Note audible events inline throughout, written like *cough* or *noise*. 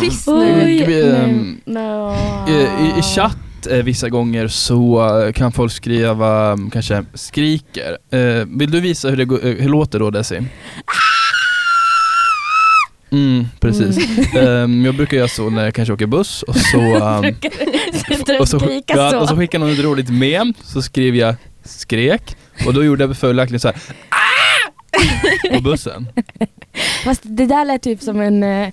Tyst Oj, nu. nej, ehm, no. I, i, I chatt eh, vissa gånger så eh, kan folk skriva mm, kanske skriker. Eh, vill du visa hur det går, hur låter då Desi? Mm, precis. *laughs* Ehm, jag brukar göra så när jag kanske åker buss och så, *laughs* um, och så, ja, så. och så skickar någon ett roligt mem, så skriver jag skrek och då gjorde jag följaktligen så här "Ah!" *laughs* på bussen. Fast det där lät typ som en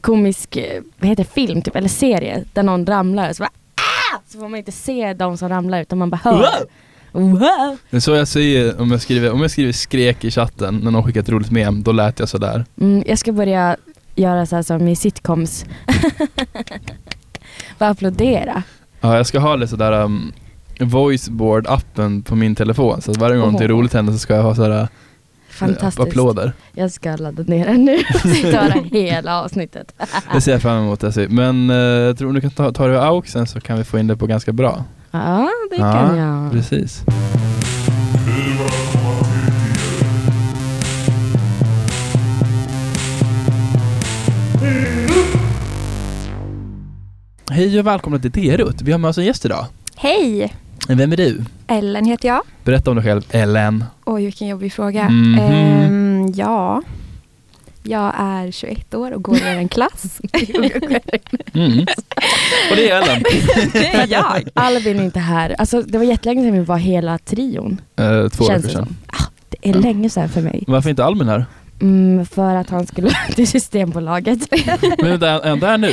komisk, eh, vad heter film typ, eller serie där någon ramlar så bara ah! Så får man inte se de som ramlar utan man bara hör. Wow! Det är så jag säger om jag skriver, om jag skriver skrek i chatten när någon skickar ett roligt mem, då lät jag sådär. Mm, jag ska börja göra så här som i sitcoms. *laughs* Bara applådera. Ja, jag ska ha det sådär um, voiceboard-appen på min telefon så varje gång det är roligt händer så ska jag ha sådär Fantastiskt. applåder. Jag ska ladda ner den nu och *laughs* sitta och höra hela avsnittet. Det ser jag fram emot Desi. Men uh, jag tror du kan ta, ta det ur AUXen så kan vi få in det på ganska bra. Ja, det Ja, kan jag. Precis. Hej och välkomna till Derut. Vi har med oss en gäst idag. Hej! Vem är du? Ellen heter jag. Berätta om dig själv, Ellen. Oj, vilken jobbig fråga. Mhm. Ehm, ja, jag är 21 år och går i en klass. *laughs* Mm. *laughs* Och det är Ellen. *laughs* det är jag. Albin är inte här. Alltså, det var jättelänge sedan vi var hela trion. Uh, två veckor sedan. Ah, det är Ja. länge sedan för mig. Varför inte Albin här? Mm, för att han skulle till Systembolaget. Men är han där nu?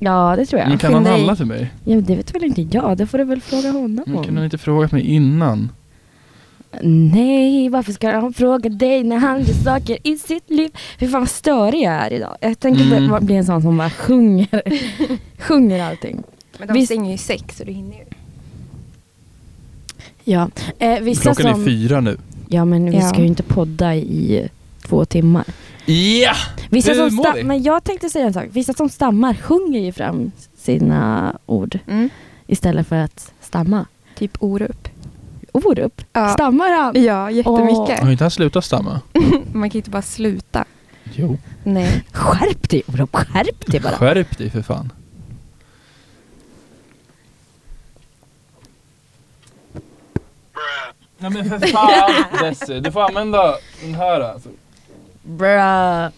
Ja, det tror jag. Men kan han Skynda dig. handla för mig? Ja, det vet väl inte jag. Det får du väl fråga honom Men kunde om. han inte frågat mig innan? Nej, varför ska han fråga dig när han gör saker i sitt liv? Fy fan vad störig jag är idag. Jag tänker Mm. bara bli en sån som bara sjunger, *laughs* sjunger allting. Men de Visst- stänger ju sex så du hinner ju. Ja, eh, vissa Klockan som... är fyra nu. Ja, men vi Ja. ska ju inte podda i två timmar. Ja! Vissa Hur som mår sta- vi? men jag tänkte säga en sak. Vissa som stammar sjunger ju fram sina ord Mm. istället för att stamma. Typ Orup. Orup? Ja. Stammar han? Ja, jättemycket. Har inte han slutat stamma? *laughs* Man kan inte bara sluta. Jo. Nej. Skärp dig Orup, skärp dig bara. Skärp dig för fan. Nej men för fan Desi, du får använda den här alltså. Bra.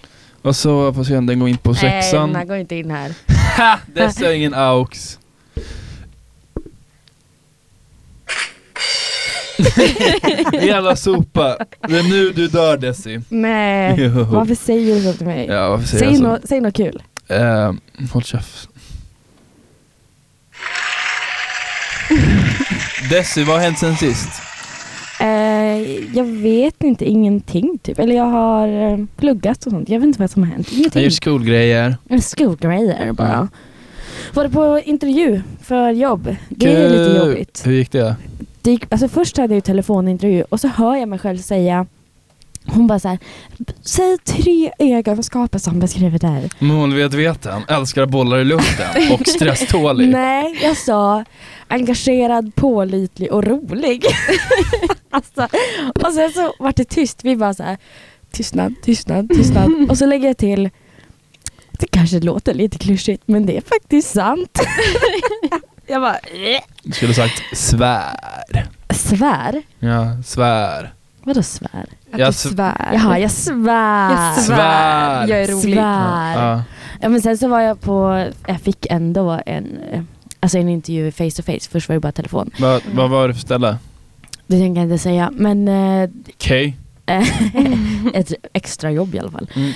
Och så får se om den går in på Nej, den sexan. går inte in här. *laughs* Ha! Desi har *laughs* ingen aux. *laughs* Jävla sopa. Det är nu du dör Desi. Nej, Jo. varför säger du så till mig? Ja, varför säger säg, jag så? nå- säg något kul. Eh, håll käft. Desi, vad har hänt sen sist? Eh, jag vet inte, ingenting typ. Eller jag har eh, pluggat och sånt. Jag vet inte vad som har hänt. Jag Ingenting. gör skolgrejer. Skolgrejer bara. Ja. Var på intervju för jobb. Det är lite jobbigt. Hur gick det? Det gick, alltså först hade jag ju telefonintervju och så hör jag mig själv säga hon bara så här, säg tre egenskaper som beskriver dig. Målmedveten, älskar bollar i luften och stresstålig. *laughs* Nej, jag sa engagerad, pålitlig och rolig. *laughs* alltså, och sen så vart det tyst. Vi bara så här, tystnad, tystnad, tystnad. *laughs* och så lägger jag till, det kanske låter lite klyschigt men det är faktiskt sant. jag bara. Du skulle sagt svär. svär? Ja, svär. Vadå svär? Att Jag du sv- svär. Jaha, jag svär. Jag svär. Svär. Jag är rolig. Svär. Ja. Ja men sen så var jag på, jag fick ändå en, alltså en intervju face to face. Först var det bara telefon. Vad, vad var det för ställe? Det tänker jag inte säga. Men eh, Okej. *laughs* ett extra jobb i alla fall. Mm.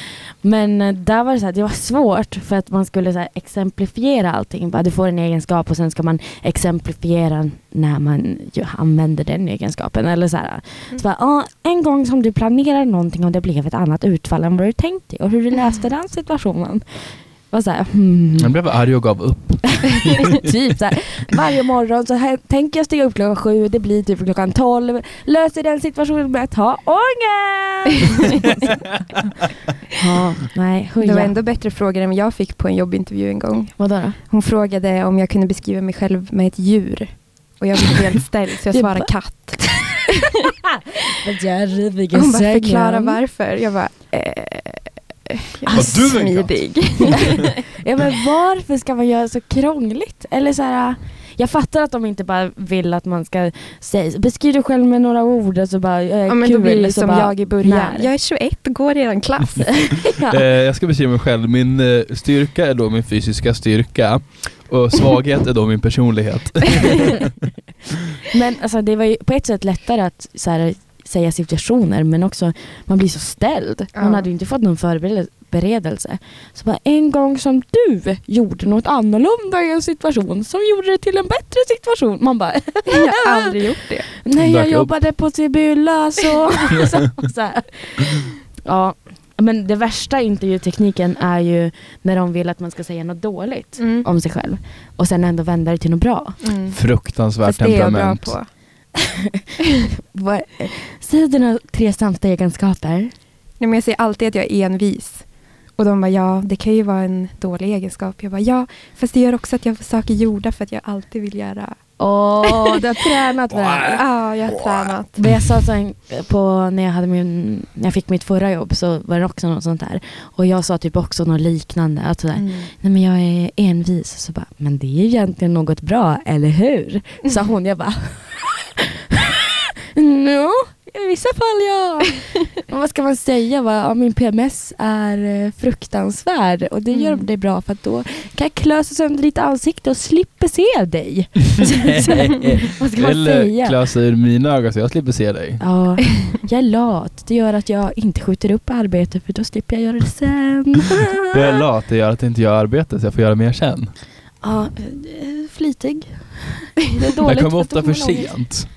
Men eh, där var det så här, det var svårt för att man skulle så exemplifiera allting. Bara, du får en egenskap och sen ska man exemplifiera när man använder den egenskapen. Eller så här, så bara, ah, en gång som du planerade någonting och det blev ett annat utfall än vad du tänkt dig och hur du *laughs* läste den situationen. Och så här, hmm. Jag blev arg och gav upp. *laughs* typ så här, varje morgon så här, tänker jag stiga upp klockan sju, det blir typ klockan tolv. Löser den situationen med att ha ångest. *laughs* ja, nej, Det var ändå bättre frågor än jag fick på en jobbintervju en gång. Vadå då? Hon frågade om jag kunde beskriva mig själv med ett djur. Och jag blev helt ställd så jag svarade katt. *laughs* Hon bara förklara varför. Jag bara, eh, jag är Har du smidig. *laughs* Ja, men varför ska man göra så krångligt? Eller så här, jag fattar att de inte bara vill att man ska säga, beskriv dig själv med några ord och så bara, eh, Ja, men kul, då blir det så som bara, jag i början. Jag är 21 och går i er klass. ja. *laughs* *laughs* Eh, jag ska beskriva mig själv. Min eh, styrka är då min fysiska styrka och svaghet är då min personlighet. Men alltså, det var ju på ett sätt lättare att så här, säga situationer men också man blir så ställd. Man Ja. hade ju inte fått någon förberedelse. Så bara en gång som du gjorde något annorlunda i en situation som gjorde det till en bättre situation. Man bara *laughs* jag har *laughs* aldrig gjort det. Nej, jag jobbade på Sibylla så... *laughs* så, så här. Ja, men det värsta intervjutekniken är ju när de vill att man ska säga något dåligt Mm. om sig själv och sen ändå vända det till något bra. Mm. Fruktansvärt Fast det är jag bra temperament. på. *laughs* Säg dina tre sämsta egenskaper. Nej, men jag säger alltid att jag är envis. Och de bara, ja, det kan ju vara en dålig egenskap. Jag bara, ja, fast det gör också att jag får saker gjorda för att jag alltid vill göra. Åh, du har tränat med det här. *laughs* Ja, jag har tränat. Men jag sa så på, när, jag hade min, när jag fick mitt förra jobb så var det också något sånt där. Och jag sa typ också något liknande. Att sådär, Mm. Nej men jag är envis. Så bara, men det är ju egentligen något bra, eller hur? Sa hon. Jag bara, *laughs* no, i vissa fall ja. *laughs* Och vad ska man säga? Va? Ja, min PMS är eh, fruktansvärd och det gör Mm. det bra för att då kan jag klösa sönder ditt ansikte och slipper se dig. *laughs* vad ska man Eller säga? klösa ur mina ögon så jag slipper se dig. Ja, jag är lat. Det gör att jag inte skjuter upp arbetet för då slipper jag göra det sen. Jag är lat, det gör att jag inte gör arbetet så jag får göra mer sen. Ja, eh, flitig. Det är dåligt Jag kommer ofta för sent.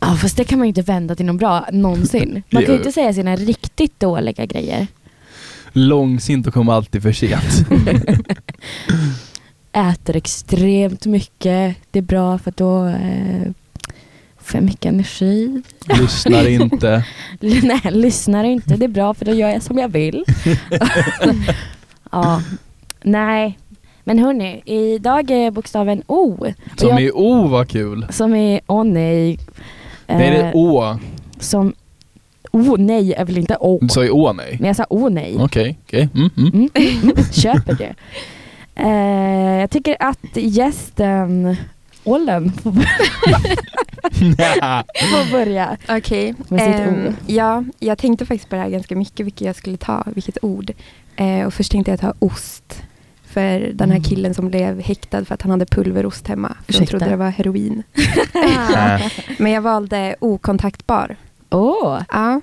Ja fast det kan man ju inte vända till något bra någonsin. *laughs* Man kan ju inte säga sina riktigt dåliga grejer. Långsint och kommer alltid för sent. *laughs* Äter extremt mycket. Det är bra för då eh, får jag mycket energi. Lyssnar *laughs* inte. Nej, lyssnar inte. Det är bra för då gör jag som jag vill. ja, nej. Men hörni, idag är bokstaven O. Som jag- i O vad kul. Som är åh nej. Nej det Eh, är Å. Som, oh nej är väl inte å. Du sa ju Å nej. Men jag sa åh nej. Okej, okej. Mm, mm. Mm, mm, mm, köper det. Eh, jag tycker att gästen Ollen får, *laughs* får börja. Okej. Med sitt Ehm, ord. Ja, jag tänkte faktiskt på det här ganska mycket, vilket jag skulle ta, vilket ord. Eh, och först tänkte jag ta ost. För den här Mm. killen som blev häktad för att han hade pulverost hemma. För de Ursäkta? trodde det var heroin. *laughs* Men jag valde okontaktbar. Åh, Ja.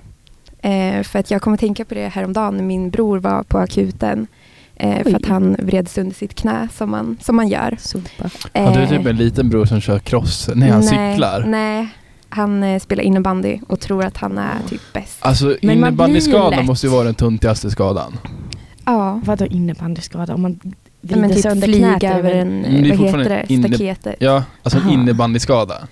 Eh, för att jag kommer tänka på det häromdagen när min bror var på akuten. Eh, för att han vred sönder sitt knä som man, som man gör. sopa. Har du Eh, typ en liten bror som kör cross? Nej han nej, cyklar. Nej, han eh, spelar innebandy och tror att han är typ bäst. Alltså innebandyskadan måste ju vara den tuntigaste skadan. Ja. Vadå innebandyskada? Om man vrider Men typ sönder flyga knät över en, Mm, är vad heter det, inne- staketet. Ja, alltså en Aha. innebandyskada.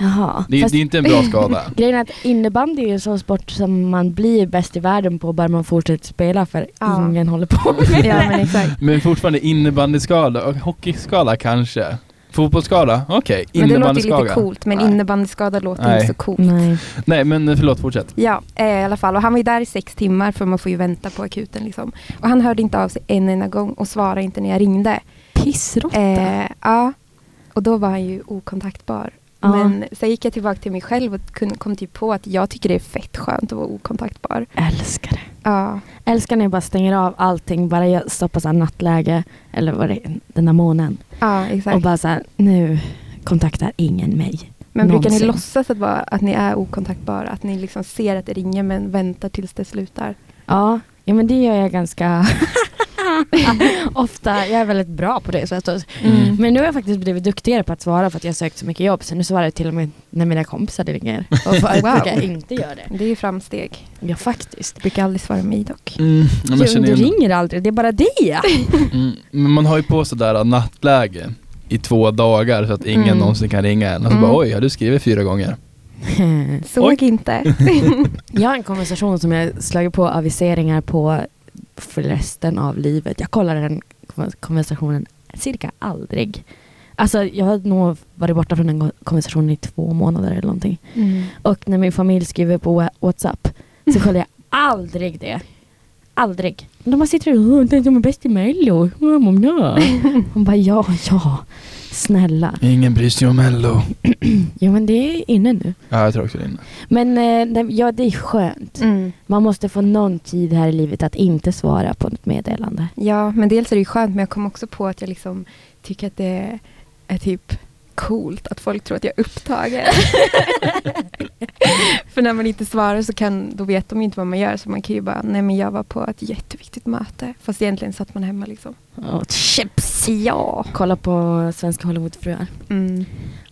Jaha. Det, är- Fast det är inte en bra skada. *laughs* grejen är att innebandy är en sån sport som man blir bäst i världen på bara man fortsätter spela för Ja. ingen håller på *laughs* med Ja det. men exakt. Men fortfarande innebandyskada och hockeyskada kanske. Fotbollsskada? Okej, Men det låter ju lite coolt men Nej. innebandyskada låter Nej. inte så coolt. Nej. Nej men eh, förlåt, fortsätt. Ja, eh, i alla fall. Och han var ju där i sex timmar för man får ju vänta på akuten. Liksom. Och han hörde inte av sig en enda gång och svarade inte när jag ringde. Pissråtta. Eh, ja, och då var han ju okontaktbar. Ja. Men sen gick jag tillbaka till mig själv och kom typ på att jag tycker det är fett skönt att vara okontaktbar. Älskar det. Ja, Älskar när jag bara stänger av allting, bara jag stoppar så här nattläge, eller vad det är, den där månen. ja exakt. Och bara så här, nu kontaktar ingen mig. men brukar ni någonsin. låtsas att, vara, att ni är okontaktbara? Att ni liksom ser att det ringer men väntar tills det slutar? Ja, ja men det gör jag ganska *laughs* *laughs* ofta. Jag är väldigt bra på det sättet. Mm. Men nu har jag faktiskt blivit duktigare på att svara för att jag har sökt så mycket jobb. Så nu svarar jag till och med när mina kompisar ringer. *laughs* Och förut Wow. jag inte göra det. Det är ju framsteg. Ja faktiskt. Det brukar aldrig svara mig dock. Mm, ja, jag du igen- ringer aldrig, det är bara det. *laughs* mm, men man har ju på sådär nattläge i två dagar så att ingen Mm. någonsin kan ringa en. Och så Mm. bara oj, har du skrivit fyra gånger? Såg inte. Jag har en konversation som jag slagit på aviseringar på för resten av livet. Jag kollar den kon- konversationen cirka aldrig. Alltså jag har nog varit borta från den konversationen i två månader eller någonting. Mm. Och när min familj skriver på Wha- WhatsApp så kollar jag *laughs* aldrig det. aldrig. De bara sitter och "Åh, den som är bäst i Mello. Ja, men ja." Hon bara ja, ja. Snälla. Ingen bryr sig om Mello. *clears throat* Jo men det är inne nu. Ja, jag tror också det är inne. Men eh, det- ja, det är skönt. Mm. Man måste få någon tid här i livet att inte svara på ett meddelande. Ja, men dels är det ju skönt, men jag kom också på att jag liksom tycker att det är typ coolt att folk tror att jag är upptagen. *laughs* För när man inte svarar så kan, då vet de inte vad man gör, så man kan ju bara, nej men jag var på ett jätteviktigt möte. Fast egentligen satt man hemma liksom. Oh, chips! Ja. Kolla på Svenska Hollywoodfruar. Mm.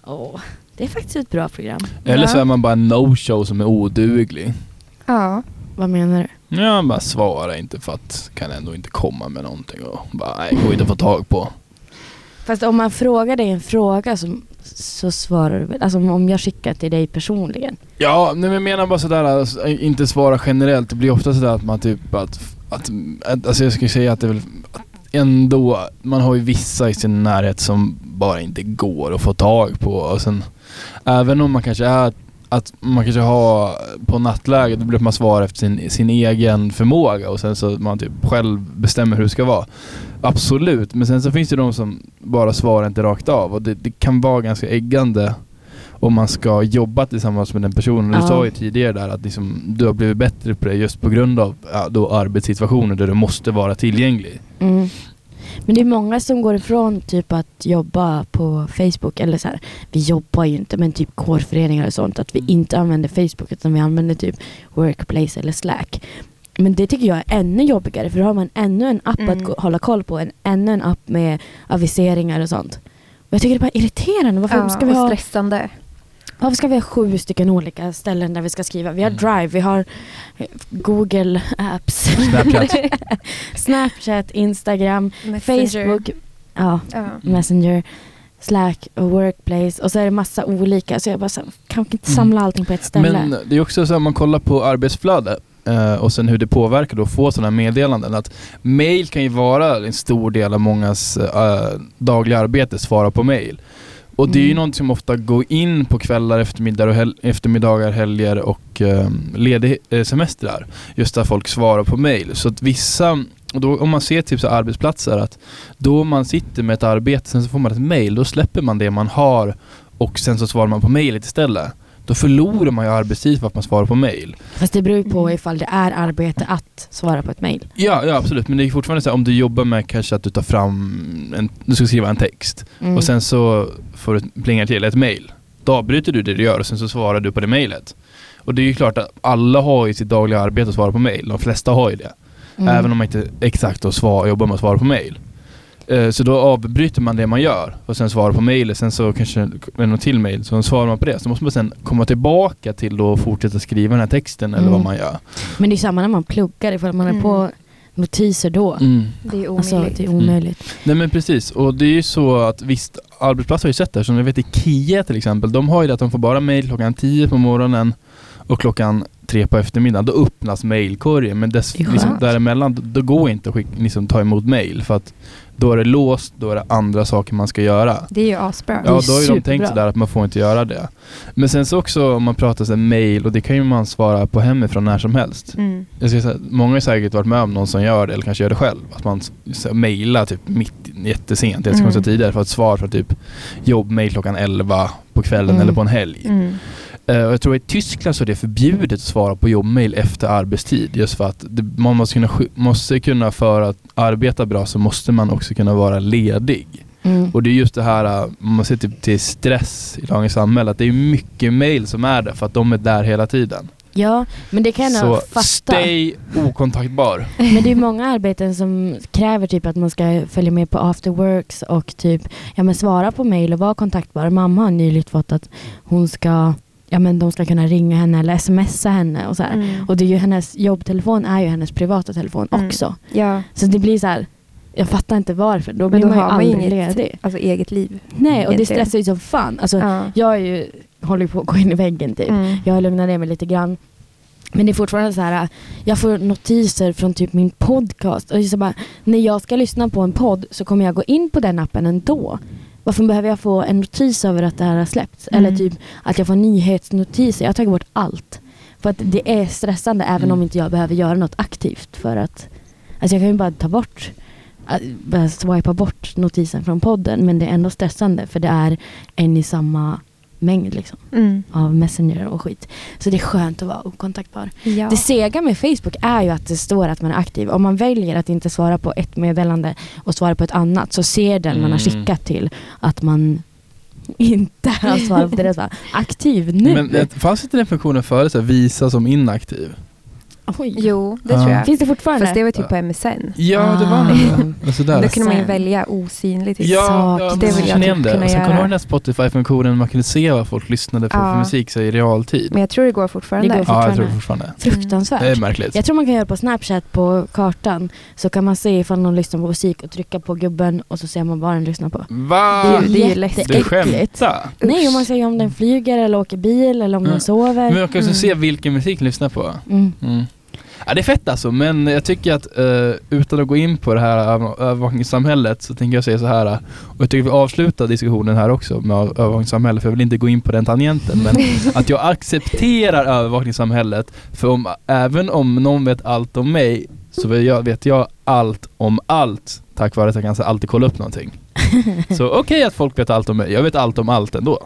Åh, det är faktiskt ett bra program. Eller så är man bara en no-show som är oduglig. Ja. Vad menar du? Ja, bara svara inte för att kan ändå inte komma med någonting och bara nej, går inte att få tag på. Fast om man frågar dig en fråga så, så svarar du väl? Alltså om jag skickar till dig personligen. Ja, nej, men jag menar bara sådär, alltså, inte svara generellt. Det blir ofta sådär att man typ att, att, att alltså jag skulle säga att det är väl att ändå, man har ju vissa i sin närhet som bara inte går att få tag på och sen även om man kanske är att man kanske har på nattläge, då blir man svara efter sin, sin egen förmåga och sen så man typ själv bestämmer hur det ska vara. Absolut, men sen så finns det de som bara svarar inte rakt av och det, det kan vara ganska äggande om man ska jobba tillsammans med den personen. Du Ja. sa ju tidigare där att liksom, du har blivit bättre på det just på grund av ja, då arbetssituationer där du måste vara tillgänglig. Mm. Men det är många som går ifrån typ att jobba på Facebook eller så här. Vi jobbar ju inte men typ kårföreningar och sånt att vi inte använder Facebook utan vi använder typ Workplace eller Slack. Men det tycker jag är ännu jobbigare för då har man ännu en app Mm. att gå, hålla koll på. En, ännu en app med aviseringar och sånt. Och jag tycker det är bara irriterande. Varför, ja ska vi och ha, stressande. varför ska vi ha sju stycken olika ställen där vi ska skriva? Vi har Mm. Drive, vi har eh, Google Apps, Snapchat. *laughs* Snapchat, Instagram, Messenger. Facebook, ja, Ja. Messenger, Slack och Workplace och så är det massa olika. Så jag bara kan vi inte samla allting på ett ställe? Men det är också så om man kollar på arbetsflöde eh, och sen hur det påverkar då att få sådana här meddelanden. Att mail kan ju vara en stor del av mångas eh, dagliga arbete, svara på mail. Och det är ju Mm. något som ofta går in på kvällar, eftermiddagar, och hel- eftermiddagar helger och eh, ledig eh, semestrar. Just där folk svarar på mail. Så att vissa, och då, om man ser typ så arbetsplatser att då man sitter med ett arbete, sen så får man ett mail, då släpper man det man har och sen så svarar man på mailet istället. Då förlorar man ju arbetstid för att man svarar på mail. Fast det beror ju på ifall det är arbete att svara på ett mail. Ja, ja absolut, men det är fortfarande så här, om du jobbar med kanske att du tar fram, en, du ska skriva en text Mm. och sen så får du plinga till ett mail. Då avbryter du det du gör och sen så svarar du på det mailet. Och det är ju klart att alla har ju sitt dagliga arbete att svara på mail. De flesta har ju det. Mm. Även om man inte exakt då svar, jobbar med att svara på mail. Eh, Så då avbryter man det man gör och sen svarar på mailet. Sen så kanske är något till mail, så svarar man på det. Så måste man sen komma tillbaka till då och fortsätta skriva den här texten eller Mm. vad man gör. Men det är samma när man pluggar, ifall man är Mm. på notiser då. Det är omöjligt. Alltså det är omöjligt. Nej men precis, och det är ju så att visst, arbetsplatser har ju sett det här. Som jag vet IKEA till exempel, de har ju det att de får bara mail klockan 10 på morgonen och klockan 3 på eftermiddagen. Då öppnas mailkorgen, men dess, är liksom, däremellan då, då går inte att skicka, liksom, ta emot mail för att då är det låst, då är det andra saker man ska göra. Det är ju asbra. Ja. Då har ju de tänkt sådär att man får inte göra det. Men sen så också om man pratar så mail, och det kan ju man svara på hemifrån när som helst. Mm. Jag ska säga, många har säkert varit med om någon som gör det, eller kanske gör det själv. Att man mailar typ mitt, jättesent, helt Mm. mm. tidigare för att svara för typ jobbmail klockan 11 på kvällen Mm. eller på en helg. Mm. Eh, jag tror i Tyskland så är det förbjudet att svara på jobbmail efter arbetstid. Just för att det, man måste kunna, måste kunna, för att arbeta bra så måste man också kunna vara ledig. Mm. Och det är just det här, eh, om man ser typ till stress i dagens samhälle, att det är mycket mail som är där för att de är där hela tiden. Ja, men det kan jag Så fatta. stay okontaktbar. Men det är många arbeten som kräver typ att man ska följa med på afterworks och typ ja, men svara på mail och vara kontaktbar. Mamma har nyligen fått att hon ska, ja men de ska kunna ringa henne eller smsa henne och så. Mm. Och det är ju hennes jobbtelefon är ju hennes privata telefon Mm. också. Ja, Så det blir så här, jag fattar inte varför. Då blir då man ju aldrig inget ledig. alltså, eget liv. Nej, och det stressar ju som fan. Alltså, Ja. Jag är ju, håller på att gå in i väggen typ. Mm. Jag har lugnat ner mig lite grann. Men det är fortfarande så här, jag får notiser från typ min podcast. Och så bara, när jag ska lyssna på en podd så kommer jag gå in på den appen ändå. Varför behöver jag få en notis över att det här har släppts? Mm. Eller typ att jag får nyhetsnotiser. Jag har tagit bort allt. För att det är stressande även Mm. om inte jag behöver göra något aktivt för att Alltså jag kan ju bara ta bort äh, bara swipa bort notisen från podden men det är ändå stressande för det är en i samma mängd liksom Mm. av messenger och skit. Så det är skönt att vara okontaktbar. Ja. Det sega med Facebook är ju att det står att man är aktiv. Om man väljer att inte svara på ett meddelande och svara på ett annat så ser den man har Mm. skickat till att man inte har svarat på bara, aktiv nu. Men det fanns inte den funktionen förut, så här, visa som inaktiv? Oj. Jo, det Ja. tror jag. Finns det fortfarande? Fast det var typ på MSN. Ja, det var Ah. det. *laughs* Sådär. Då kunde man ju välja osynlig typ. Ja, sak. ja Det vill jag jag typ det. kunna Och sen kommer göra. du ihåg den här Spotify-funktionen, man kunde se vad folk lyssnade på Ja. för musik så i realtid. Men jag tror det går fortfarande. Det går Ja, jag tror fortfarande. fortfarande. Fruktansvärt. Det är märkligt. Jag tror man kan göra på Snapchat på kartan så kan man se ifall någon lyssnar på musik och trycka på gubben och så ser man vad den lyssnar på. Va? Det är ju- det är ju läskigt. Du jätteäckligt. skämtar? Nej, och man ser om den flyger eller åker bil eller om Mm. den sover. Men man kan också Mm. se vilken musik den lyssnar på. Mm. Ja, det är fett alltså, men jag tycker att eh, utan att gå in på det här över- övervakningssamhället så tänker jag säga så här. eh, Och jag tycker vi avslutar diskussionen här också med övervakningssamhället, för jag vill inte gå in på den tangenten. Men *laughs* att jag accepterar övervakningssamhället, för om, även om någon vet allt om mig så vet jag, vet jag allt om allt tack vare att jag kan alltid kolla upp någonting. *laughs* Så okej att folk vet allt om mig, jag vet allt om allt ändå.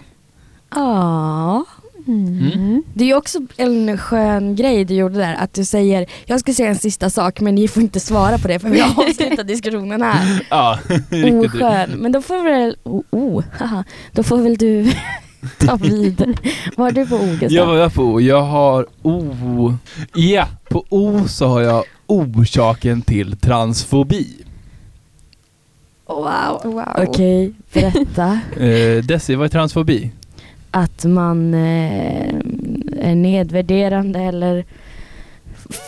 Ja. Mm. Det är ju också en skön grej du gjorde där, att du säger jag ska säga en sista sak men ni får inte svara på det för vi har *laughs* avslutat diskussionen här. Ja, *laughs* riktigt. Oskön. Men då får väl, oh, oh, haha. då får väl du *laughs* ta vid. Vad har du på O Gustav? Jag var jag på O. Jag har O. Ja, på O så har jag orsaken till transfobi. Wow. Wow. Okej, berätta. Eh, Desi, vad är transfobi? Att man eh, är nedvärderande eller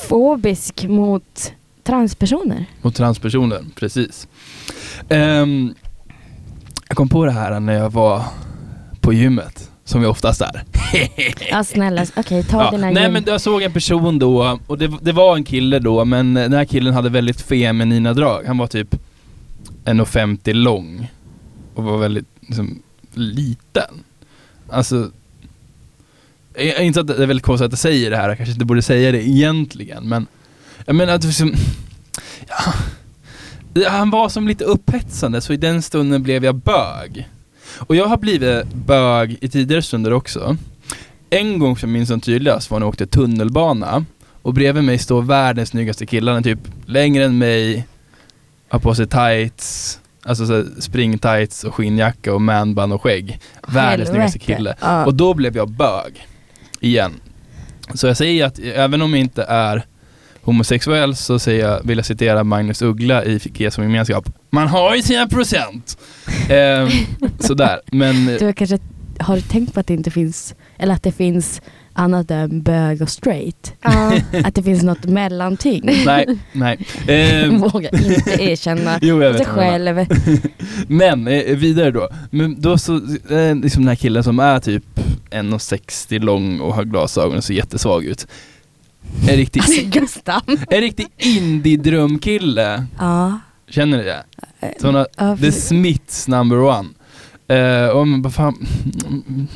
fobisk mot transpersoner. Mot transpersoner, precis. Ehm, jag kom på det här när jag var på gymmet, som vi oftast är. Ja snälla, okej ta Ja, dina nej gym. men jag såg en person då, och det, det var en kille då, men den här killen hade väldigt feminina drag. Han var typ 1,50 lång och var väldigt liksom, liten. Alltså, inte att det är väldigt konstigt att jag säger det här, jag kanske inte borde säga det egentligen, men jag menar att liksom, ja, han var som lite upphetsande, så i den stunden blev jag bög. Och jag har blivit bög i tidigare stunder också. En gång som jag minns som tydligast var när jag åkte tunnelbana och bredvid mig står världens snyggaste kille, han är typ längre än mig, har på sig tights, alltså så springtights och skinnjacka och manband och skägg. Världens snyggaste kille. Ja. Och då blev jag bög. Igen. Så jag säger att även om jag inte är homosexuell så säger jag, vill jag citera Magnus Uggla i Fiké som gemenskap. Man har ju sina procent. Ehm, *laughs* sådär, men Du har kanske har du tänkt på att det inte finns, eller att det finns annat än bög och straight? Ja. *laughs* Att det finns något mellanting? nej, nej. *laughs* Ehm, Våga inte erkänna *laughs* jo, jag vet själv. Men eh, vidare då. Men då så, eh, liksom den här killen som är typ 1,60 lång och har glasögon och ser jättesvag ut. En riktig, Alltså Gustav. en riktig indie-drömkille. Ja. Känner ni det? Såna, ja, The. Smiths number one. Eh, och man bara fan,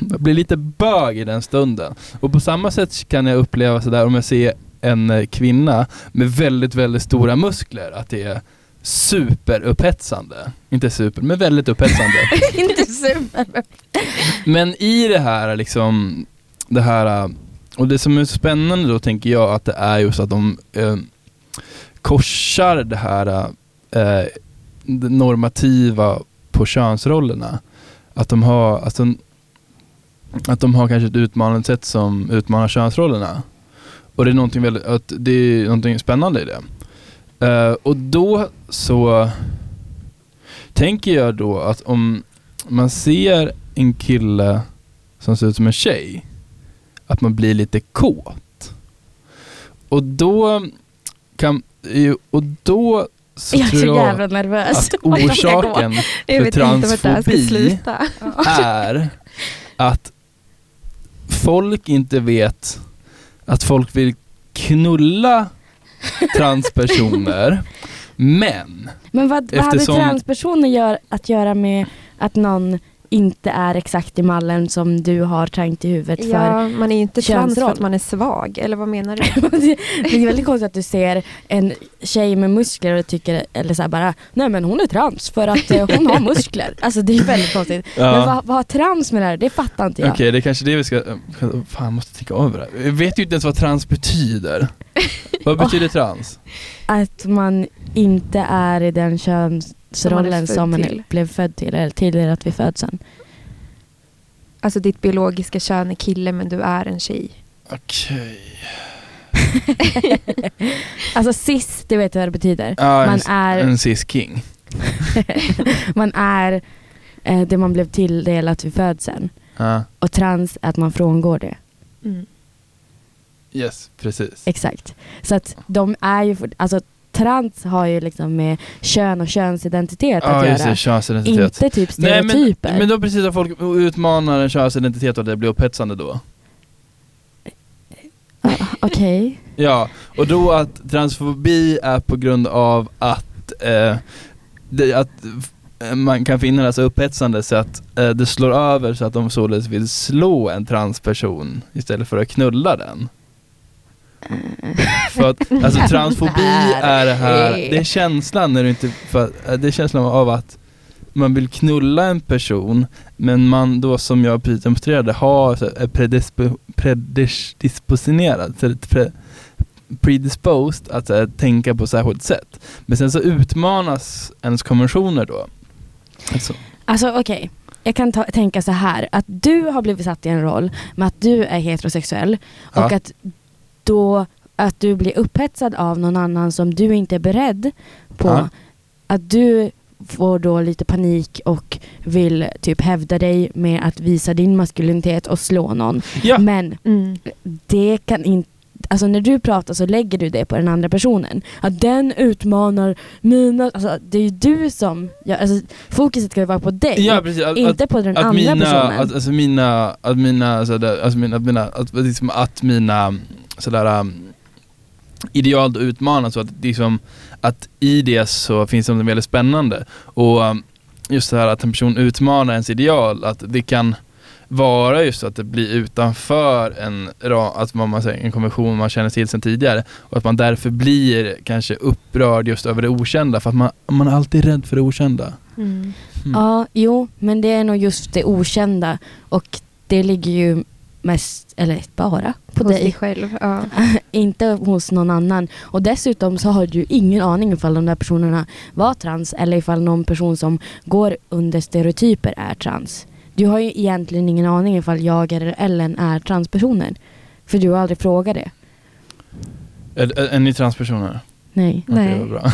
jag blir lite bög i den stunden. Och på samma sätt kan jag uppleva sådär om jag ser en eh, kvinna med väldigt, väldigt stora muskler, att det är superupphetsande. Inte super, men väldigt upphetsande. *laughs* inte super. men i det här liksom, det här, och det som är spännande då tänker jag att det är just att de eh, korsar det här eh, det normativa på könsrollerna. Att de har, alltså, att de har kanske ett utmanande sätt som utmanar könsrollerna. Och det är någonting, väldigt, att det är någonting spännande i det. Uh, och då så tänker jag då att om man ser en kille som ser ut som en tjej, att man blir lite kåt. Och då kan, och då så Jag är tror så jag jävla nervös. att *laughs* orsaken för transfobi *laughs* är att folk inte vet att folk vill knulla transpersoner. *laughs* Men Men vad, vad hade transpersoner gör, att göra med att någon inte är exakt i mallen som du har tänkt i huvudet för. Ja, man är ju inte trans för att man är svag, eller vad menar du? *laughs* det är väldigt konstigt att du ser en tjej med muskler och tycker, eller så här bara, nej men hon är trans för att eh, hon har muskler. *laughs* Alltså det är väldigt konstigt. Ja. Men vad, vad har trans med det här? Det fattar inte jag. Okej, det är kanske det vi ska... Fan, jag måste tänka över det. Jag vet ju inte ens vad trans betyder. *laughs* vad betyder trans? Att man inte är i den könsrollen som man, till. blev född till, eller tilldelat vid födseln. Alltså ditt biologiska kön är kille men du är en tjej. Okej. *laughs* Alltså cis, det vet du vad det betyder. Ja, Man en, är- en cis-king. *laughs* man är eh, det man blev tilldelat vid födseln. Ja, Och trans är att man frångår det. Mm. yes, precis. Exakt. Så att de är ju, alltså trans har ju liksom med kön och könsidentitet att Ja, just göra. det, könsidentitet. Inte typ Nej men, stereotyper. men då precis att folk utmanar en könsidentitet och det blir upphetsande då. Ja, Okej. *laughs* Ja, och då att transfobi är på grund av att, eh, det, att man kan finna det så upphetsande så att eh, det slår över så att de således vill slå en transperson istället för att knulla den. *laughs* För att, alltså transfobi är det här, det är känslan när du inte, för, eh, det är känslan av att man vill knulla en person men man då som jag precis demonstrerade har så, är predispo, predispositionerad, så det- pre, predisposed att eh, tänka på särskilt sätt. Men sen så utmanas ens konventioner då. Alltså, Alltså okej, jag kan ta, tänka så här att du har blivit satt i en roll med att du är heterosexuell och Ja. att då att du blir upphetsad av någon annan som du inte är beredd på. Ja. Att du får då lite panik och vill typ hävda dig med att visa din maskulinitet och slå någon. ja, Men Mm. det kan inte Alltså när du pratar så lägger du det på den andra personen. Att den utmanar mina... Alltså det är ju du som... Ja, alltså, fokuset ska ju vara på dig. ja precis. Att, inte att, på den att andra mina, personen. att, alltså mina, att mina, alltså, det, alltså mina, att mina, att, liksom att mina sådär um, ideal då utmanas och att liksom, att i det så finns det något väldigt spännande. Och um, just det här att en person utmanar ens ideal, att det kan vara just att det blir utanför en, att vad man säger, en konvention man känner till sedan tidigare och att man därför blir kanske upprörd just över det okända för att man, man är alltid rädd för det okända. Mm. Mm. Ja, jo, men det är nog just det okända och det ligger ju mest, eller bara, på Hos dig. dig själv. Ja. *laughs* inte hos någon annan. Och dessutom så har du ingen aning ifall de där personerna var trans eller ifall någon person som går under stereotyper är trans. Du har ju egentligen ingen aning ifall jag eller Ellen är transpersoner. För du har aldrig frågat det. Är, är, är ni transpersoner? Nej. Okej, Nej. vad bra.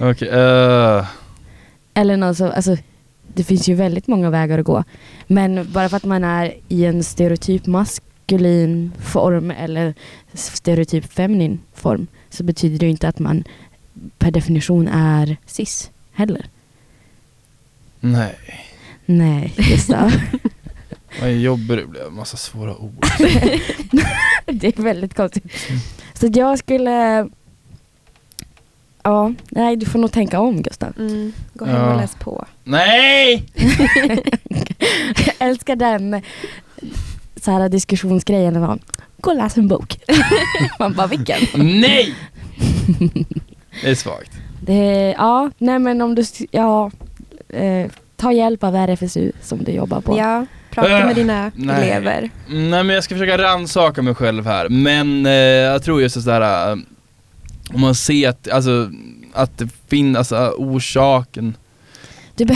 *laughs* Okej, eh, Eller någon som, alltså, det finns ju väldigt många vägar att gå. Men bara för att man är i en stereotyp maskulin form eller stereotyp feminin form så betyder det ju inte att man per definition är cis heller. nej. Nej, Gustav. *laughs* Vad jobbig du blev, massa svåra ord. *laughs* det är väldigt konstigt. Så jag skulle... Ja, nej du får nog tänka om Gustav. Mm. Gå hem Ja. och läs på. Nej! *laughs* Jag älskar den så här diskussionsgrejen. Det var, Gå och läs en bok. *laughs* Man bara vilken? Nej! Det är svagt. Det, ja, nej men om du, ja, eh, ta hjälp av RFSU som du jobbar på. Ja, prata med dina nej. elever. Nej men jag ska försöka rannsaka mig själv här, men eh, jag tror just sådär, eh, om man ser att, alltså, att det finns, alltså orsaken. Du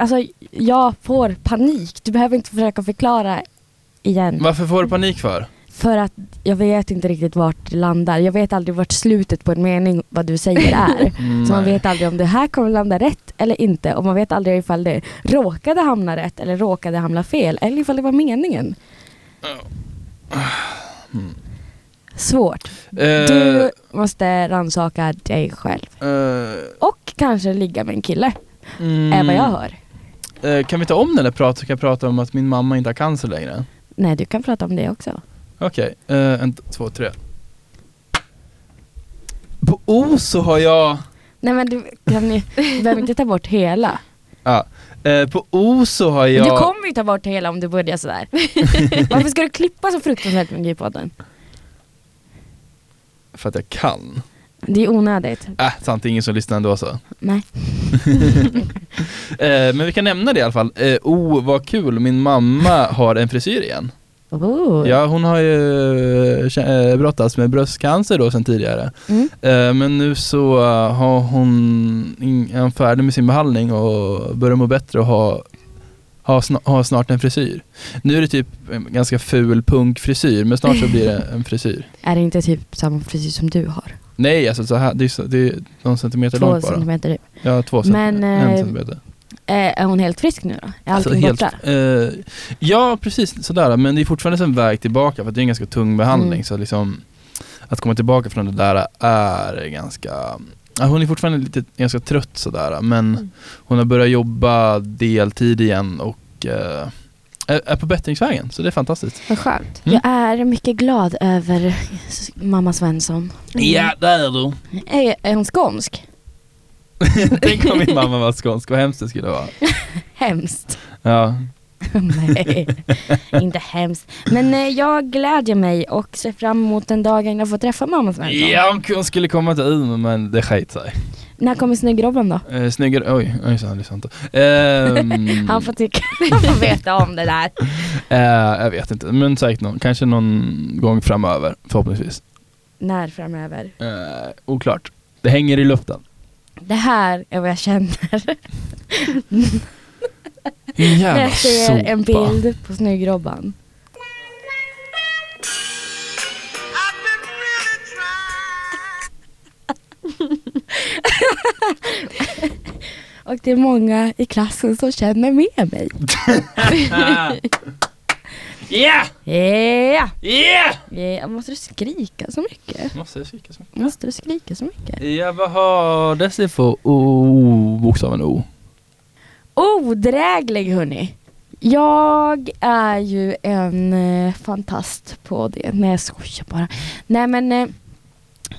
alltså, jag får panik. Du behöver inte försöka förklara igen. Varför får du panik för? För att jag vet inte riktigt vart det landar. Jag vet aldrig vart slutet på en mening, vad du säger är. *laughs* Mm, Så man vet aldrig om det här kommer landa rätt eller inte. Och man vet aldrig ifall det råkade hamna rätt eller råkade hamna fel. Eller ifall det var meningen. Mm. Svårt. Eh, Du måste rannsaka dig själv. eh, Och kanske ligga med en kille, mm, är vad jag hör. eh, kan vi ta om den där pratet så kan jag prata om att min mamma inte har cancer längre? Nej, du kan prata om det också. Okej, eh, en, två, tre. På O så har jag, Nej men du, kan ni, du behöver inte ta bort hela. ja, Eh, på O så har jag... Du kommer ju ta bort hela om du börjar sådär. *laughs* Varför ska du klippa så fruktansvärt med G-podden? För att jag kan. Det är onödigt. Äh, sant, det är ingen som lyssnar ändå så. Nej. *laughs* Eh, men vi kan nämna det i alla fall. Eh, oh, vad kul, min mamma har en frisyr igen. Oh. Ja, hon har ju eh, brottats med bröstcancer då sedan tidigare. Mm. Eh, men nu så har hon, är hon färdig med sin behandling och börjar må bättre och ha, ha, sna- ha snart en frisyr. Nu är det typ en ganska ful punkfrisyr, men snart så blir det en frisyr. *laughs* Är det inte typ samma frisyr som du har? Nej, alltså så här, det, är, så, det är någon centimeter Två långt bara. centimeter. Ja, två Men, centimeter. en eh, centimeter. Eh, är hon helt frisk nu då? Är Alltså allting helt, borta? eh, ja, precis sådär. Men det är fortfarande en väg tillbaka för det är en ganska tung behandling. Mm. Så liksom, att komma tillbaka från det där är ganska... Ja, hon är fortfarande lite ganska trött sådär. Men Mm. hon har börjat jobba deltid igen och eh, är, på bättringsvägen. Så det är fantastist. Vad skönt. Mm. Jag är mycket glad över mamma Svensson. Ja, där är du. Är, är hon skånsk? *laughs* Tänk om min mamma var skånsk, vad hemskt det skulle vara. *laughs* Hemskt. Ja. *laughs* Nej, inte hemskt. Men eh, jag glädjer mig och ser fram emot den dagen jag får träffa mamma Svensson. ja, hon skulle komma till Umeå men det sket sig. När kommer snyggrobben då? Eh, snyggare, oj, oj så lyssnar inte. Ehm, *laughs* Han får tycka, *laughs* han får veta om det där. eh, jag vet inte, men säkert någon, kanske någon gång framöver förhoppningsvis. När framöver? Eh, oklart. Det hänger i luften. Det här är vad jag känner jävla jag ser en bild på snyggrobban. *laughs* Och det är många i klassen som känner med mig. *laughs* Yeah! Yeah! Yeah! yeah! Måste du skrika så mycket? Måste jag kika så mycket? Måste du skrika så mycket? Ja, vad har dessa för O, bokstaven O? Odräglig hörni. Jag är ju en eh, fantast på det. Nej jag skojar bara. Nej men eh,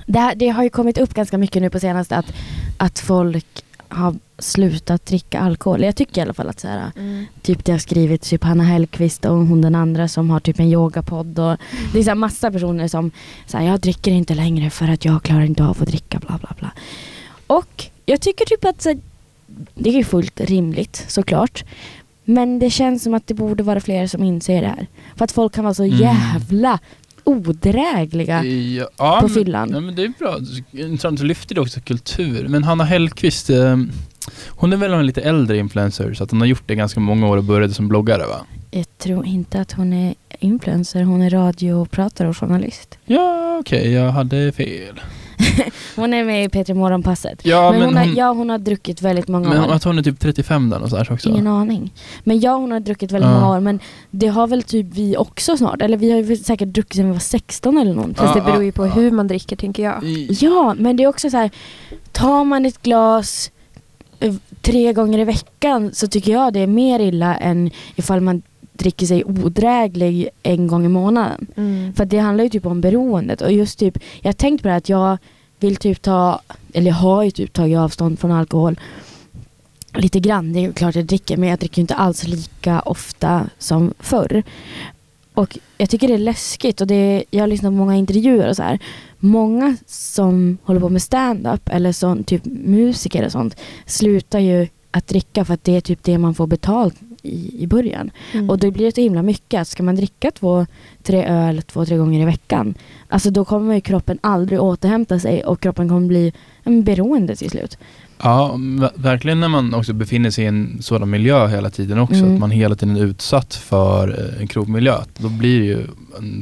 det, här, det har ju kommit upp ganska mycket nu på senaste att, att folk har slutat dricka alkohol. Jag tycker i alla fall att så här, Mm. typ det har skrivit typ Hanna Hellquist och hon den andra som har typ en yogapodd och det är så här massa personer som säger jag dricker inte längre för att jag klarar inte av att dricka bla bla bla. Och jag tycker typ att så, här, det är fullt rimligt såklart. Men det känns som att det borde vara fler som inser det här. För att folk kan vara så Mm. jävla odrägliga Ja, ja, på men- fyllan. Ja men det är bra. Intressant, så lyfter det också kultur. Men Hanna Hellquist, eh, hon är väl en lite äldre influencer så att hon har gjort det ganska många år och började som bloggare va? Jag tror inte att hon är influencer, hon är radiopratare och journalist. Ja okej, jag hade fel. *laughs* Hon är med i P3 Morgonpasset. Ja men men, hon, har, hon, ja, hon har druckit väldigt många men år. att hon är typ 35 där någonstans också. Ingen aning. Men ja, hon har druckit väldigt Ja. många år. Men det har väl typ vi också snart. Eller vi har ju säkert druckit sedan vi var 16 eller någonting. Fast det beror ju på ja. hur man dricker tänker jag. Ja, men det är också så här. Tar man ett glas eh, tre gånger i veckan så tycker jag det är mer illa än ifall man dricker sig odräglig en gång i månaden. Mm. För det handlar ju typ om beroendet. Och just typ, jag har tänkt på det här att jag vill typ ta, eller jag har ju typ tagit avstånd från alkohol lite grann. Det är klart jag dricker men jag dricker inte alls lika ofta som förr. Och jag tycker det är läskigt och det jag har lyssnat på många intervjuer och så här. Många som håller på med stand-up eller sån, typ musiker och sånt slutar ju att dricka för att det är typ det man får betalt i, i början. Mm. Och då blir det så himla mycket. Ska man dricka två, tre öl två, tre gånger i veckan. Alltså då kommer kroppen aldrig återhämta sig och kroppen kommer bli en beroende till slut. Ja, ver- verkligen när man också befinner sig i en sådan miljö hela tiden också. Mm. Att man hela tiden är utsatt för eh, en krogmiljö. Då blir det ju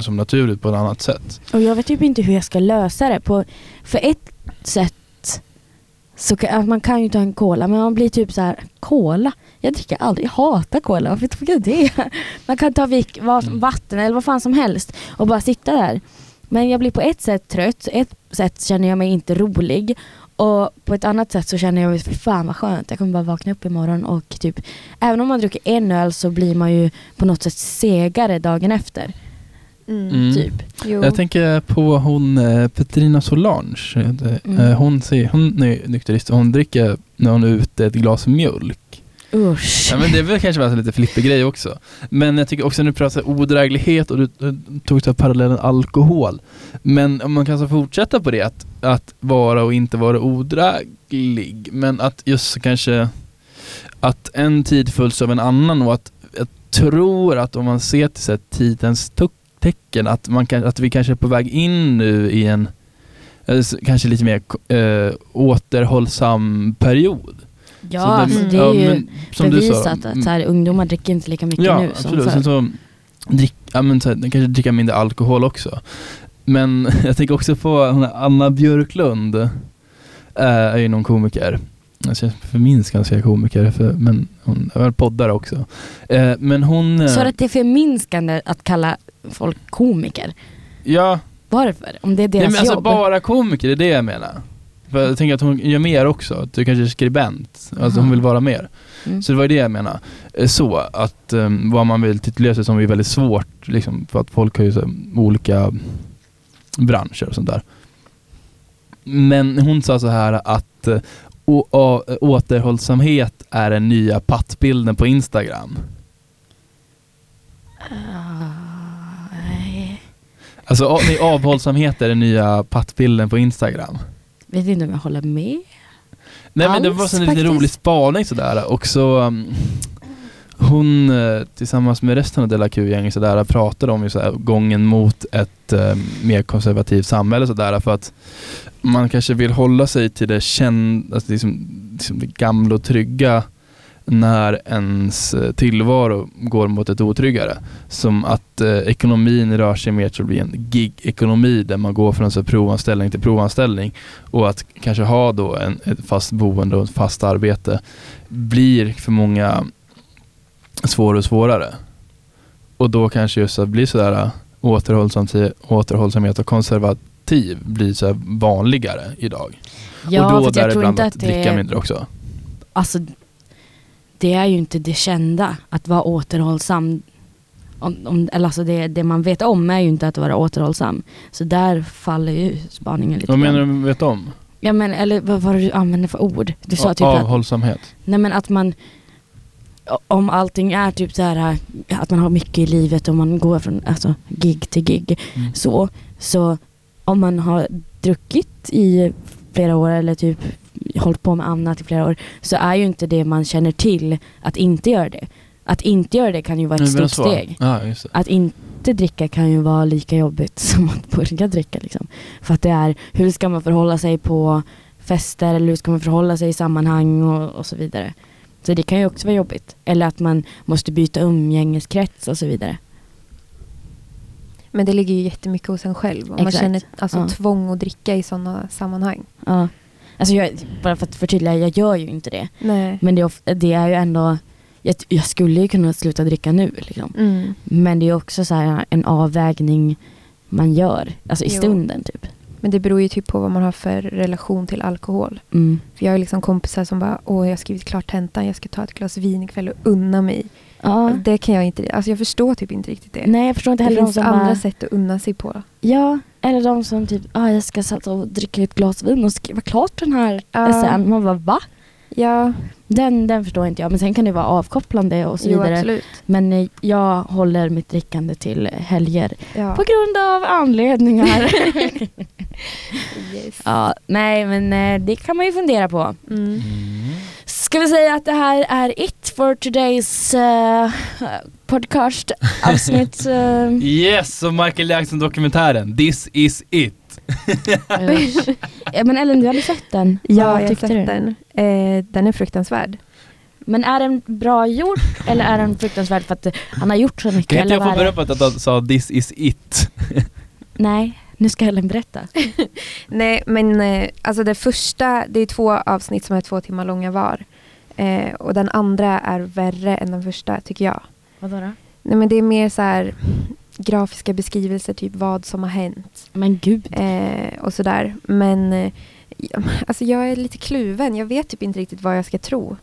som naturligt på ett annat sätt. Och jag vet typ inte hur jag ska lösa det. På, för ett sätt så kan, man kan ju ta en cola men man blir typ så här cola? Jag dricker aldrig, jag hatar cola, varför tycker jag det? *laughs* Man kan ta vad, Mm. vatten eller vad fan som helst och bara sitta där. Men jag blir på ett sätt trött, ett sätt känner jag mig inte rolig och på ett annat sätt så känner jag mig, "Fy fan vad skönt, jag kommer bara vakna upp imorgon och typ Även om man dricker en öl så blir man ju på något sätt segare dagen efter. Mm. Mm. Typ. Jo. Jag tänker på hon eh, Petrina Solange. Eh, Mm. Hon, säger, hon är nykterist och hon dricker när hon är ute ett glas mjölk. Usch. Ja, men det är väl kanske en lite flippig grej också. Men jag tycker också när du pratar odräglighet och du, tog upp parallellen alkohol. Men om man kan så fortsätta på det, att, att vara och inte vara odräglig. Men att just kanske att en tid följs av en annan och att jag tror att om man ser till så här, tidens tuck- tecken att, man kan, att vi kanske är på väg in nu i en eh, kanske lite mer eh, återhållsam period. Ja, Så alltså, mm, det är ja, ju men som du sa, bevisat att så här, ungdomar dricker inte lika mycket ja, nu absolut. som Sen förr. så, drick, ja, men så här, kanske dricka mindre alkohol också. Men *laughs* jag tänker också på Anna Björklund, äh, är ju någon komiker. Jag känns förminskande att säga komiker, för, men hon är väl poddare också. Eh, men hon... eh, Så att det är förminskande att kalla folk komiker? Ja, Varför? Om det är nej, deras men alltså jobb? bara komiker, det är det jag menar. För jag tänker att hon gör mer också, att du kanske är skribent, alltså hon vill vara mer. Mm. Så det var det jag menar. Eh, Så att um, vad man vill titulera sig som är väldigt svårt liksom, för att folk har ju så olika branscher och sånt där. Men hon sa så här att eh, återhållsamhet är den nya pattbilden på Instagram. Nej. Alltså nej, avhållsamhet är den nya pattbilden på Instagram. Vet inte om jag håller med. Nej men det Alls, var så en lite rolig spaning sådär och så um, hon eh, tillsammans med resten av Della Q-gänget sådär pratade om ju såhär, gången mot ett eh, mer konservativt samhälle sådär för att man kanske vill hålla sig till det kända, alltså liksom, liksom det gamla och trygga när ens eh, tillvaro går mot ett otryggare. Som att eh, ekonomin rör sig mer till att bli en gig-ekonomi där man går från så provanställning till provanställning och att kanske ha då en, ett fast boende och ett fast arbete blir för många svårare och svårare. Och då kanske just att bli sådär äh, återhållsam, återhållsamhet och konservativ blir så vanligare idag. Ja, och då däribland att att det dricka mindre också. alltså, det är ju inte det kända att vara återhållsam. Om, om, eller alltså det, det man vet om är ju inte att vara återhållsam. Så där faller ju spaningen lite Vad menar du med vet om? Ja men eller vad var det du använde för ord? Du sa typ att, Avhållsamhet. nej men att man om allting är typ så här att man har mycket i livet och man går från alltså, gig till gig Mm. så, så om man har druckit i flera år eller typ hållit på med annat i flera år så är ju inte det man känner till att inte göra det. Att inte göra det kan ju vara ett stort steg. Ja, just det. Att inte dricka kan ju vara lika jobbigt *laughs* som att börja dricka. Liksom. För att det är, hur ska man förhålla sig på fester eller hur ska man förhålla sig i sammanhang och, och så vidare. Så det kan ju också vara jobbigt. Eller att man måste byta umgängeskrets och så vidare. Men det ligger ju jättemycket hos en själv. Om man känner alltså, Ja. tvång att dricka i sådana sammanhang. Ja. Alltså jag, bara för att förtydliga, jag gör ju inte det. Nej. Men det är, det är ju ändå, jag, jag skulle ju kunna sluta dricka nu. Liksom. Mm. Men det är också så här en avvägning man gör, alltså i Jo. stunden typ. Men det beror ju typ på vad man har för relation till alkohol. Mm. För jag har liksom kompisar som bara, åh jag har skrivit klart tentan, jag ska ta ett glas vin ikväll och unna mig. Ja. Det kan jag inte, alltså jag förstår typ inte riktigt det. Nej jag förstår inte det heller de finns som andra bara, sätt att unna sig på. Ja, eller de som typ, ah, jag ska sätta och dricka ett glas vin och skriva klart den här Ja. essän. Man bara va? Ja, Den, den förstår inte jag. Men sen kan det vara avkopplande och så jo vidare. absolut. Men eh, jag håller mitt drickande till helger. Ja. På grund av anledningar. *laughs* *laughs* Yes. ja, nej men eh, det kan man ju fundera på. Mm. Ska vi säga att det här är it for today's uh, podcast *laughs* avsnitt. eh, Yes, och Michael Jackson-dokumentären This is it. *laughs* ja, men Ellen, du hade sett den. Ja, Vad jag har sett du? den. Eh, den är fruktansvärd. Men är den bra gjord eller är den fruktansvärd för att han har gjort så mycket? Kan inte jag få vad är det? beröm på att han sa This is it? Nej, nu ska Ellen berätta. *laughs* Nej, men eh, alltså det första, det är två avsnitt som är två timmar långa var. Eh, och den andra är värre än den första, tycker jag. Vadå då? Nej, men det är mer så här grafiska beskrivelser, typ vad som har hänt. Men gud. Eh, och sådär. Men eh, *laughs* alltså jag är lite kluven. Jag vet typ inte riktigt vad jag ska tro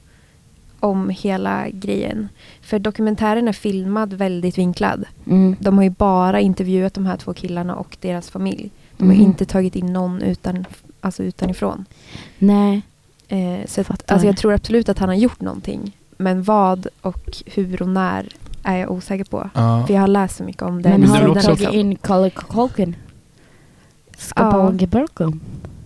om hela grejen. För dokumentären är filmad väldigt vinklad. Mm. De har ju bara intervjuat de här två killarna och deras familj. De har Mhm. inte tagit in någon utan, alltså utanifrån. Nej. Eh, så att, alltså jag tror absolut att han har gjort någonting. Men vad och hur och när är jag osäker på. Ja. För jag har läst så mycket om det. Men Men har de tagit in Colin Culkin? Skapage Burkum?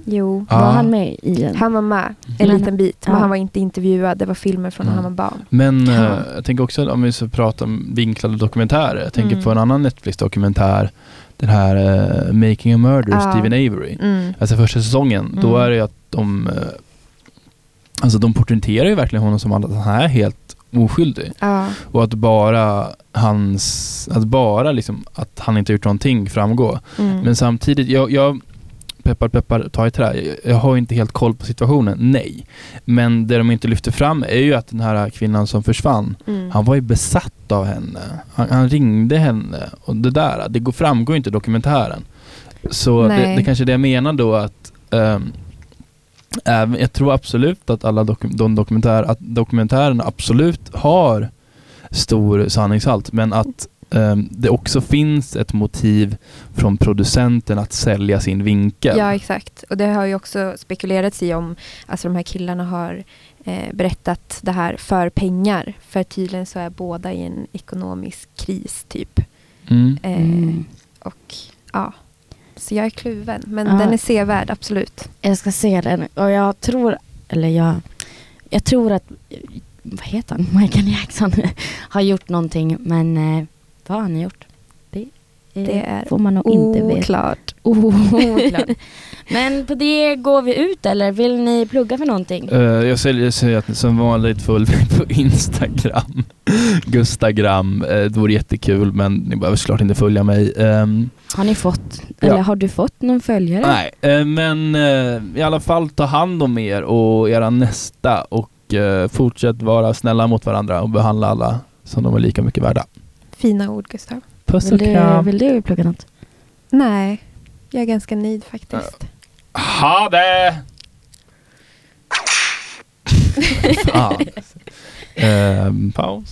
Jo, Ja. Var han med i den? han var med en Men- liten bit. Men ja. han var inte intervjuad. Det var filmer från när han var barn. Men Ja. eh, jag tänker också om vi ska prata om vinklade dokumentärer. Jag tänker Mm. på en annan Netflix-dokumentär. Den här eh, Making a Murder, Ja. Stephen Avery. Mm. Alltså första säsongen, då Mm. är det ju att de eh, Alltså de porträtterar ju verkligen honom som att han är helt oskyldig. Ja. Och att bara hans, att bara liksom att han inte gjort någonting framgår. Mm. Men samtidigt, jag, jag peppar peppar, ta i trä. Jag, har inte helt koll på situationen, nej. Men det de inte lyfter fram är ju att den här kvinnan som försvann, Mm. han var ju besatt av henne. Han, han ringde henne och det där, det går, framgår inte i dokumentären. Så det, Nej. det kanske är det jag menar då att ehm, även, jag tror absolut att alla doku, de dokumentär, att dokumentärerna absolut har stor sanningshalt men att det också finns ett motiv från producenten att sälja sin vinkel. Ja, exakt. Och det har ju också spekulerats i om alltså de här killarna har eh, berättat det här för pengar. För tydligen så är båda i en ekonomisk kris, typ. Mm. Eh, Mm. Och ja, så jag är kluven. Men Ja. den är sevärd, absolut. Jag ska se den och jag tror, eller jag, jag tror att, vad heter han, Michael Jackson *laughs* har gjort någonting men eh, vad har han gjort? Det, eh, Det är får man nog inte veta. Oklart. *laughs* Oklart. Men på det går vi ut eller vill ni plugga för någonting? Eh, jag säger, säger att som vanligt följ mig på Instagram. *laughs* Gustagram. Uh, det vore jättekul men ni behöver såklart inte följa mig. Ehm, Har ni fått, Ja. eller har du fått någon följare? nej, eh, men eh, i alla fall ta hand om er och era nästa och fortsätt vara snälla mot varandra och behandla alla som de är lika mycket värda. Fina ord, Gustav. Puss Vill och du, kram. vill du plugga något? Nej, jag är ganska nöjd faktiskt. Ha det! *laughs* Ehm, paus.